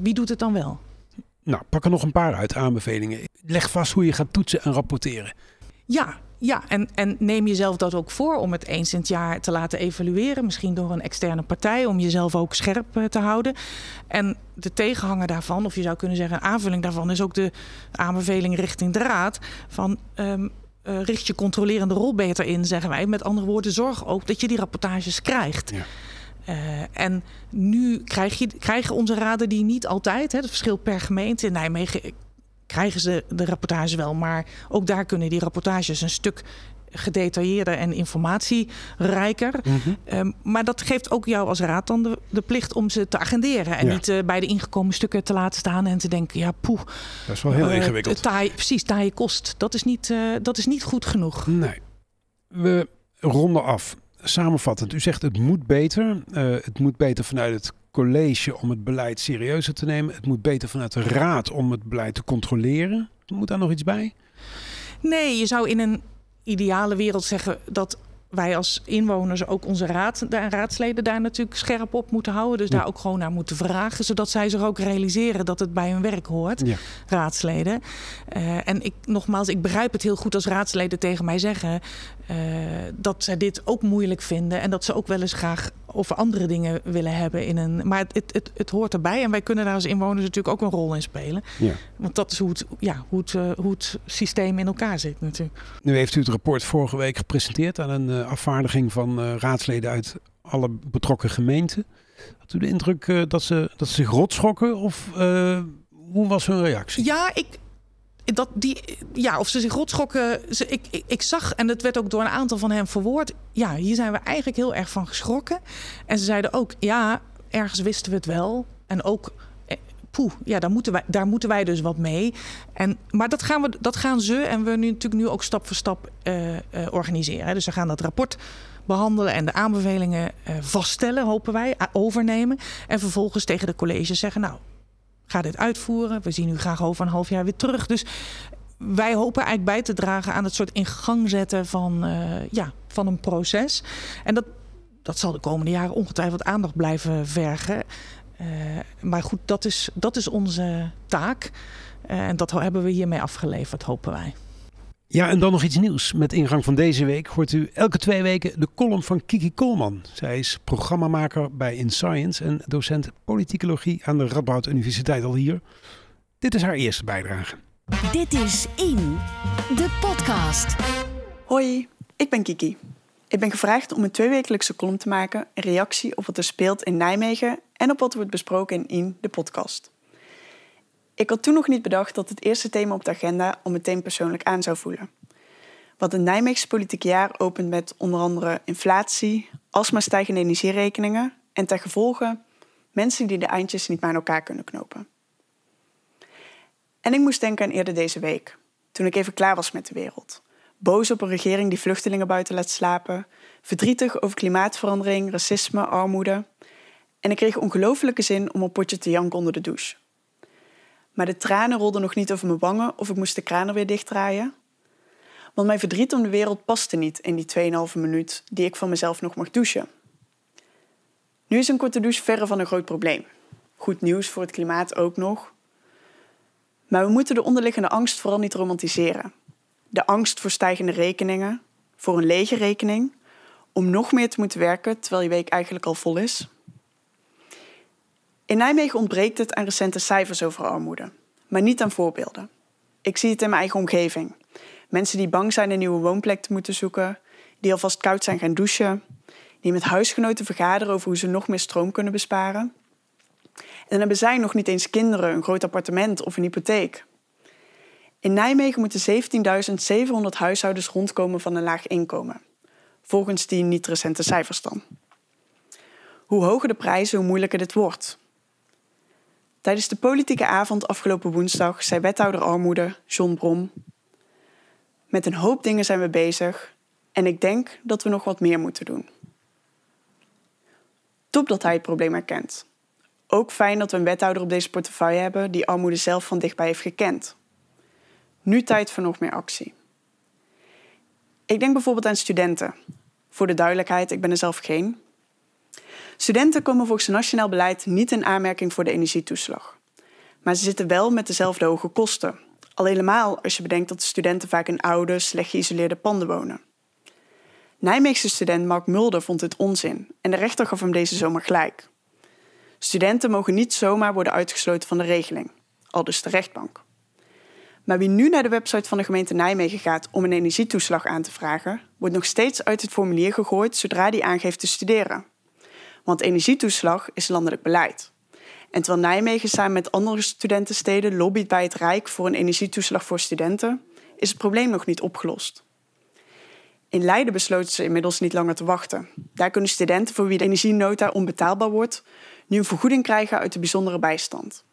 wie doet het dan wel? Nou, pak er nog een paar uit aanbevelingen. Leg vast hoe je gaat toetsen en rapporteren. Ja, ja, en, en neem jezelf dat ook voor om het eens in het jaar te laten evalueren. Misschien door een externe partij, om jezelf ook scherp uh, te houden. En de tegenhanger daarvan, of je zou kunnen zeggen een aanvulling daarvan, is ook de aanbeveling richting de raad. Van um, uh, richt je controlerende rol beter in, zeggen wij. Met andere woorden, zorg ook dat je die rapportages krijgt. Ja. Uh, en nu krijg je, krijgen onze raden die niet altijd. Hè, het verschil per gemeente. In Nijmegen krijgen ze de rapportage wel. Maar ook daar kunnen die rapportages een stuk gedetailleerder en informatierijker. Mm -hmm. um, maar dat geeft ook jou als raad dan de, de plicht om ze te agenderen. En ja. niet uh, bij de ingekomen stukken te laten staan en te denken, ja poeh. Dat is wel heel uh, ingewikkeld. Taai, precies, taaie kost. Dat is, niet, uh, dat is niet goed genoeg. Nee. We ronden af. Samenvattend, u zegt het moet beter. het moet beter vanuit het college om het beleid serieuzer te nemen. Het moet beter vanuit de raad om het beleid te controleren. Moet daar nog iets bij? Nee, je zou in een ideale wereld zeggen dat wij als inwoners ook onze raad en raadsleden daar natuurlijk scherp op moeten houden. Dus daar ook gewoon naar moeten vragen. Zodat zij zich ook realiseren dat het bij hun werk hoort, ja. raadsleden. Uh, en ik, nogmaals, ik begrijp het heel goed als raadsleden tegen mij zeggen uh, dat zij dit ook moeilijk vinden. En dat ze ook wel eens graag over andere dingen willen hebben. In een, maar het, het, het, het, hoort erbij. En wij kunnen daar als inwoners natuurlijk ook een rol in spelen. Ja. Want dat is hoe het, ja, hoe, het, uh, hoe het systeem in elkaar zit natuurlijk. Nu heeft u het rapport vorige week gepresenteerd aan een uh, afvaardiging van raadsleden uit alle betrokken gemeenten. Had u de indruk dat, ze, dat ze zich rot schrokken? Of hoe was hun reactie? Ja, ik, dat die, ja, of ze zich rotschokken. Ik, ik, ik, zag, en dat werd ook door een aantal van hen verwoord. Ja, hier zijn we eigenlijk heel erg van geschrokken. En ze zeiden ook, ja, ergens wisten we het wel. En ook, eh, poeh, ja, daar moeten, wij, daar moeten wij dus wat mee. En, maar dat gaan, we, dat gaan ze en we nu natuurlijk nu ook stap voor stap uh, uh, organiseren. Dus ze gaan dat rapport behandelen en de aanbevelingen uh, vaststellen, hopen wij, overnemen. En vervolgens tegen de colleges zeggen, nou, ga dit uitvoeren. We zien u graag over een half jaar weer terug. Dus wij hopen eigenlijk bij te dragen aan het soort in gang zetten van, uh, ja, van een proces. En dat, dat zal de komende jaren ongetwijfeld aandacht blijven vergen. Uh, maar goed, dat is, dat is onze taak. Uh, en dat hebben we hiermee afgeleverd, hopen wij. Ja, en dan nog iets nieuws. Met ingang van deze week hoort u elke twee weken de column van Kiki Koolman. Zij is programmamaker bij InScience en docent politicologie aan de Radboud Universiteit al hier. Dit is haar eerste bijdrage. Dit is In, de podcast. Hoi, ik ben Kiki. Ik ben gevraagd om een tweewekelijkse column te maken, een reactie op wat er speelt in Nijmegen en op wat wordt besproken in In, de podcast. Ik had toen nog niet bedacht dat het eerste thema op de agenda al meteen persoonlijk aan zou voelen. Wat het Nijmeegse politieke jaar opent met onder andere inflatie, alsmaar stijgende energierekeningen en ten gevolge mensen die de eindjes niet meer aan elkaar kunnen knopen. En ik moest denken aan eerder deze week, toen ik even klaar was met de wereld. Boos op een regering die vluchtelingen buiten laat slapen, verdrietig over klimaatverandering, racisme, armoede. En ik kreeg ongelofelijke zin om een potje te janken onder de douche. Maar de tranen rolden nog niet over mijn wangen of ik moest de kraan er weer dichtdraaien. Want mijn verdriet om de wereld paste niet in die 2,5 minuut die ik van mezelf nog mag douchen. Nu is een korte douche verre van een groot probleem. Goed nieuws voor het klimaat ook nog. Maar we moeten de onderliggende angst vooral niet romantiseren. De angst voor stijgende rekeningen, voor een lege rekening, om nog meer te moeten werken terwijl je week eigenlijk al vol is. In Nijmegen ontbreekt het aan recente cijfers over armoede, maar niet aan voorbeelden. Ik zie het in mijn eigen omgeving. Mensen die bang zijn een nieuwe woonplek te moeten zoeken, die alvast koud zijn gaan douchen, die met huisgenoten vergaderen over hoe ze nog meer stroom kunnen besparen. En dan hebben zij nog niet eens kinderen, een groot appartement of een hypotheek. In Nijmegen moeten 17.700 huishoudens rondkomen van een laag inkomen, volgens die niet recente cijfers dan. Hoe hoger de prijzen, hoe moeilijker dit wordt. Tijdens de politieke avond afgelopen woensdag zei wethouder armoede John Brom. Met een hoop dingen zijn we bezig en ik denk dat we nog wat meer moeten doen. Top dat hij het probleem herkent. Ook fijn dat we een wethouder op deze portefeuille hebben die armoede zelf van dichtbij heeft gekend. Nu tijd voor nog meer actie. Ik denk bijvoorbeeld aan studenten. Voor de duidelijkheid, ik ben er zelf geen, Studenten komen volgens het nationaal beleid niet in aanmerking voor de energietoeslag. Maar ze zitten wel met dezelfde hoge kosten. Al helemaal als je bedenkt dat de studenten vaak in oude, slecht geïsoleerde panden wonen. Nijmeegse student Mark Mulder vond dit onzin en de rechter gaf hem deze zomer gelijk. Studenten mogen niet zomaar worden uitgesloten van de regeling, al dus de rechtbank. Maar wie nu naar de website van de gemeente Nijmegen gaat om een energietoeslag aan te vragen, wordt nog steeds uit het formulier gegooid zodra die aangeeft te studeren. Want energietoeslag is landelijk beleid. En terwijl Nijmegen samen met andere studentensteden lobbyt bij het Rijk voor een energietoeslag voor studenten, is het probleem nog niet opgelost. In Leiden besloten ze inmiddels niet langer te wachten. Daar kunnen studenten voor wie de energienota onbetaalbaar wordt, nu een vergoeding krijgen uit de bijzondere bijstand.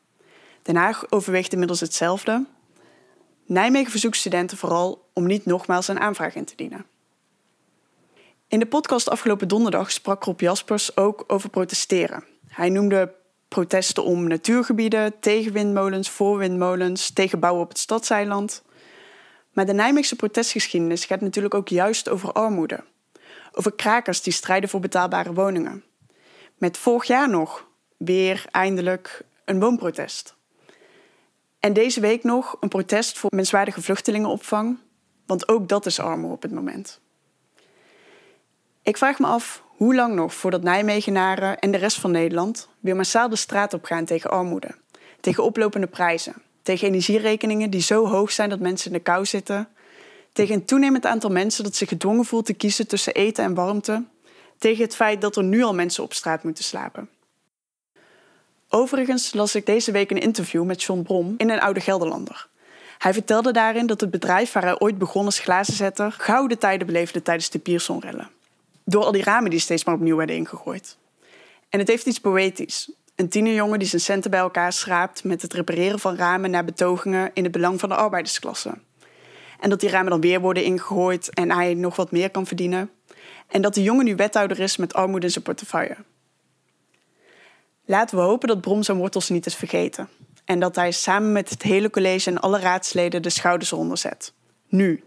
Den Haag overweegt inmiddels hetzelfde. Nijmegen verzoekt studenten vooral om niet nogmaals een aanvraag in te dienen. In de podcast afgelopen donderdag sprak Rob Jaspers ook over protesteren. Hij noemde protesten om natuurgebieden, tegen windmolens, voor windmolens, tegen bouwen op het stadseiland. Maar de Nijmeegse protestgeschiedenis gaat natuurlijk ook juist over armoede. Over krakers die strijden voor betaalbare woningen. Met vorig jaar nog weer eindelijk een woonprotest. En deze week nog een protest voor menswaardige vluchtelingenopvang, want ook dat is armoede op het moment. Ik vraag me af hoe lang nog voordat Nijmegenaren en de rest van Nederland weer massaal de straat op gaan tegen armoede, tegen oplopende prijzen, tegen energierekeningen die zo hoog zijn dat mensen in de kou zitten, tegen een toenemend aantal mensen dat zich gedwongen voelt te kiezen tussen eten en warmte, tegen het feit dat er nu al mensen op straat moeten slapen. Overigens las ik deze week een interview met John Brom in een oude Gelderlander. Hij vertelde daarin dat het bedrijf waar hij ooit begon als glazenzetter gouden tijden beleefde tijdens de Piersonrellen. Door al die ramen die steeds maar opnieuw werden ingegooid. En het heeft iets poëtisch. Een tienerjongen die zijn centen bij elkaar schraapt met het repareren van ramen naar betogingen in het belang van de arbeidersklasse. En dat die ramen dan weer worden ingegooid en hij nog wat meer kan verdienen. En dat de jongen nu wethouder is met armoede in zijn portefeuille. Laten we hopen dat Brom zijn wortels niet is vergeten. En dat hij samen met het hele college en alle raadsleden de schouders eronder zet. Nu.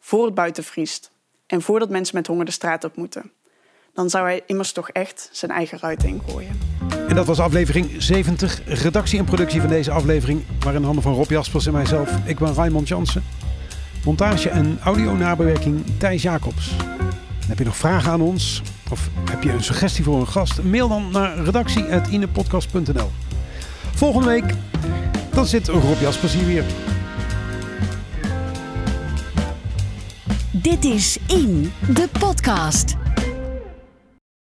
Voor het buiten vriest. En voordat mensen met honger de straat op moeten. Dan zou hij immers toch echt zijn eigen ruit ingooien. En dat was aflevering 70. Redactie en productie van deze aflevering waren in handen van Rob Jaspers en mijzelf. Ik ben Raymond Jansen. Montage en audio-nabewerking Thijs Jacobs. heb je nog vragen aan ons? Of heb je een suggestie voor een gast? Mail dan naar redactie.inepodcast.nl Volgende week, dan zit Rob Jaspers hier weer. Dit is In, de podcast.